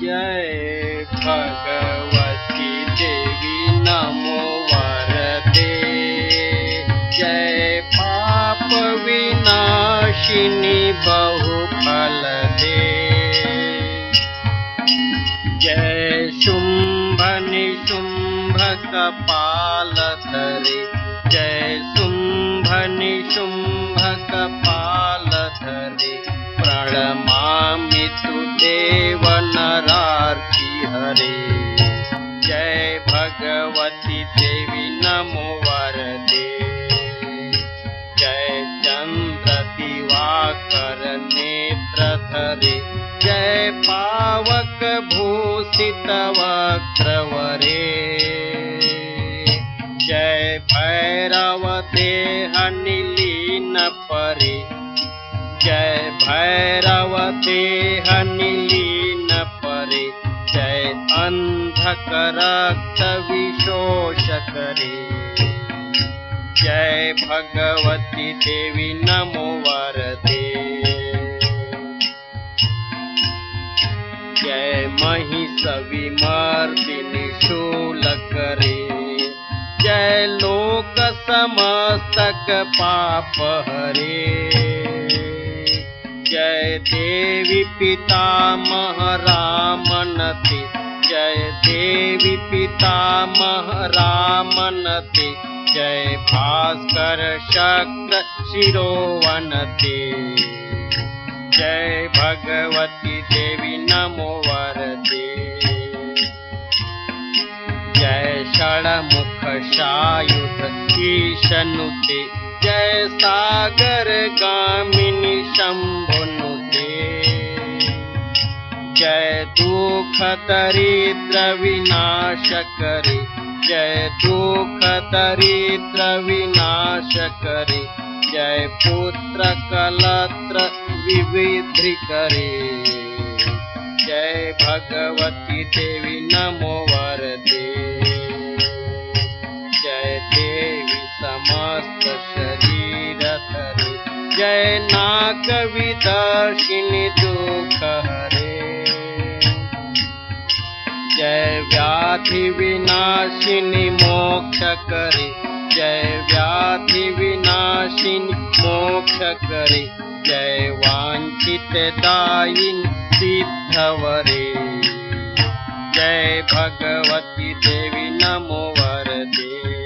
जय भगवती देवी नमो वरदे। जय पाप विनाशिनी बहुफल दे जय शुम्भ निशुम्भ कपाल धरे जय नरार्ति हरे। जय भगवती देवी नमो वरदे। जय चन्द्र दिवाकर नेत्र धरे। जय पावक भूषित वक्त्रवरे जय भैरव देह निलीन परे। जय भैरव देह निलीन परे जय रक्त करे जय भगवती देवी नमो वरदे। जय महिष विमर्दिनि शूल करे जय लोक समस्तक पाप हरे जय देवी पिता रामनते जय देवी पिता रामनते जय भास्कर शक्र शिरोवनते जय भगवती देवी नमो वरदे। जय षण्मुख शायुध ईशनुते जय सागर गामिनी शम्भुनुते दुख दरिद्र विनाश करे जय दुख दरिद्र विनाश करे जय पुत्र कलत्र विविधि करे जय भगवती देवी नमो वरदे। जय देवी समस्त शरीर धरे। जय नाग विदर्शिनी दुख हरे। जय व्याधि विनाशिनी मोक्ष करे। जय व्याधि विनाशिनी मोक्ष करे। जय दायिन् सिद्धवरे। जय भगवती देवी नमो वरदे।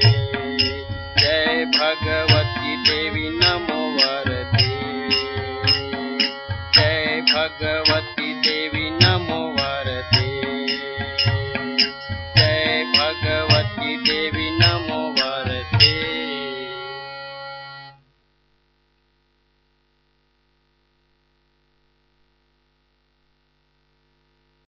जय भगवती देवी नमो वरदे। जय भगवती देवी ಭಗವತಿ ದೇವಿ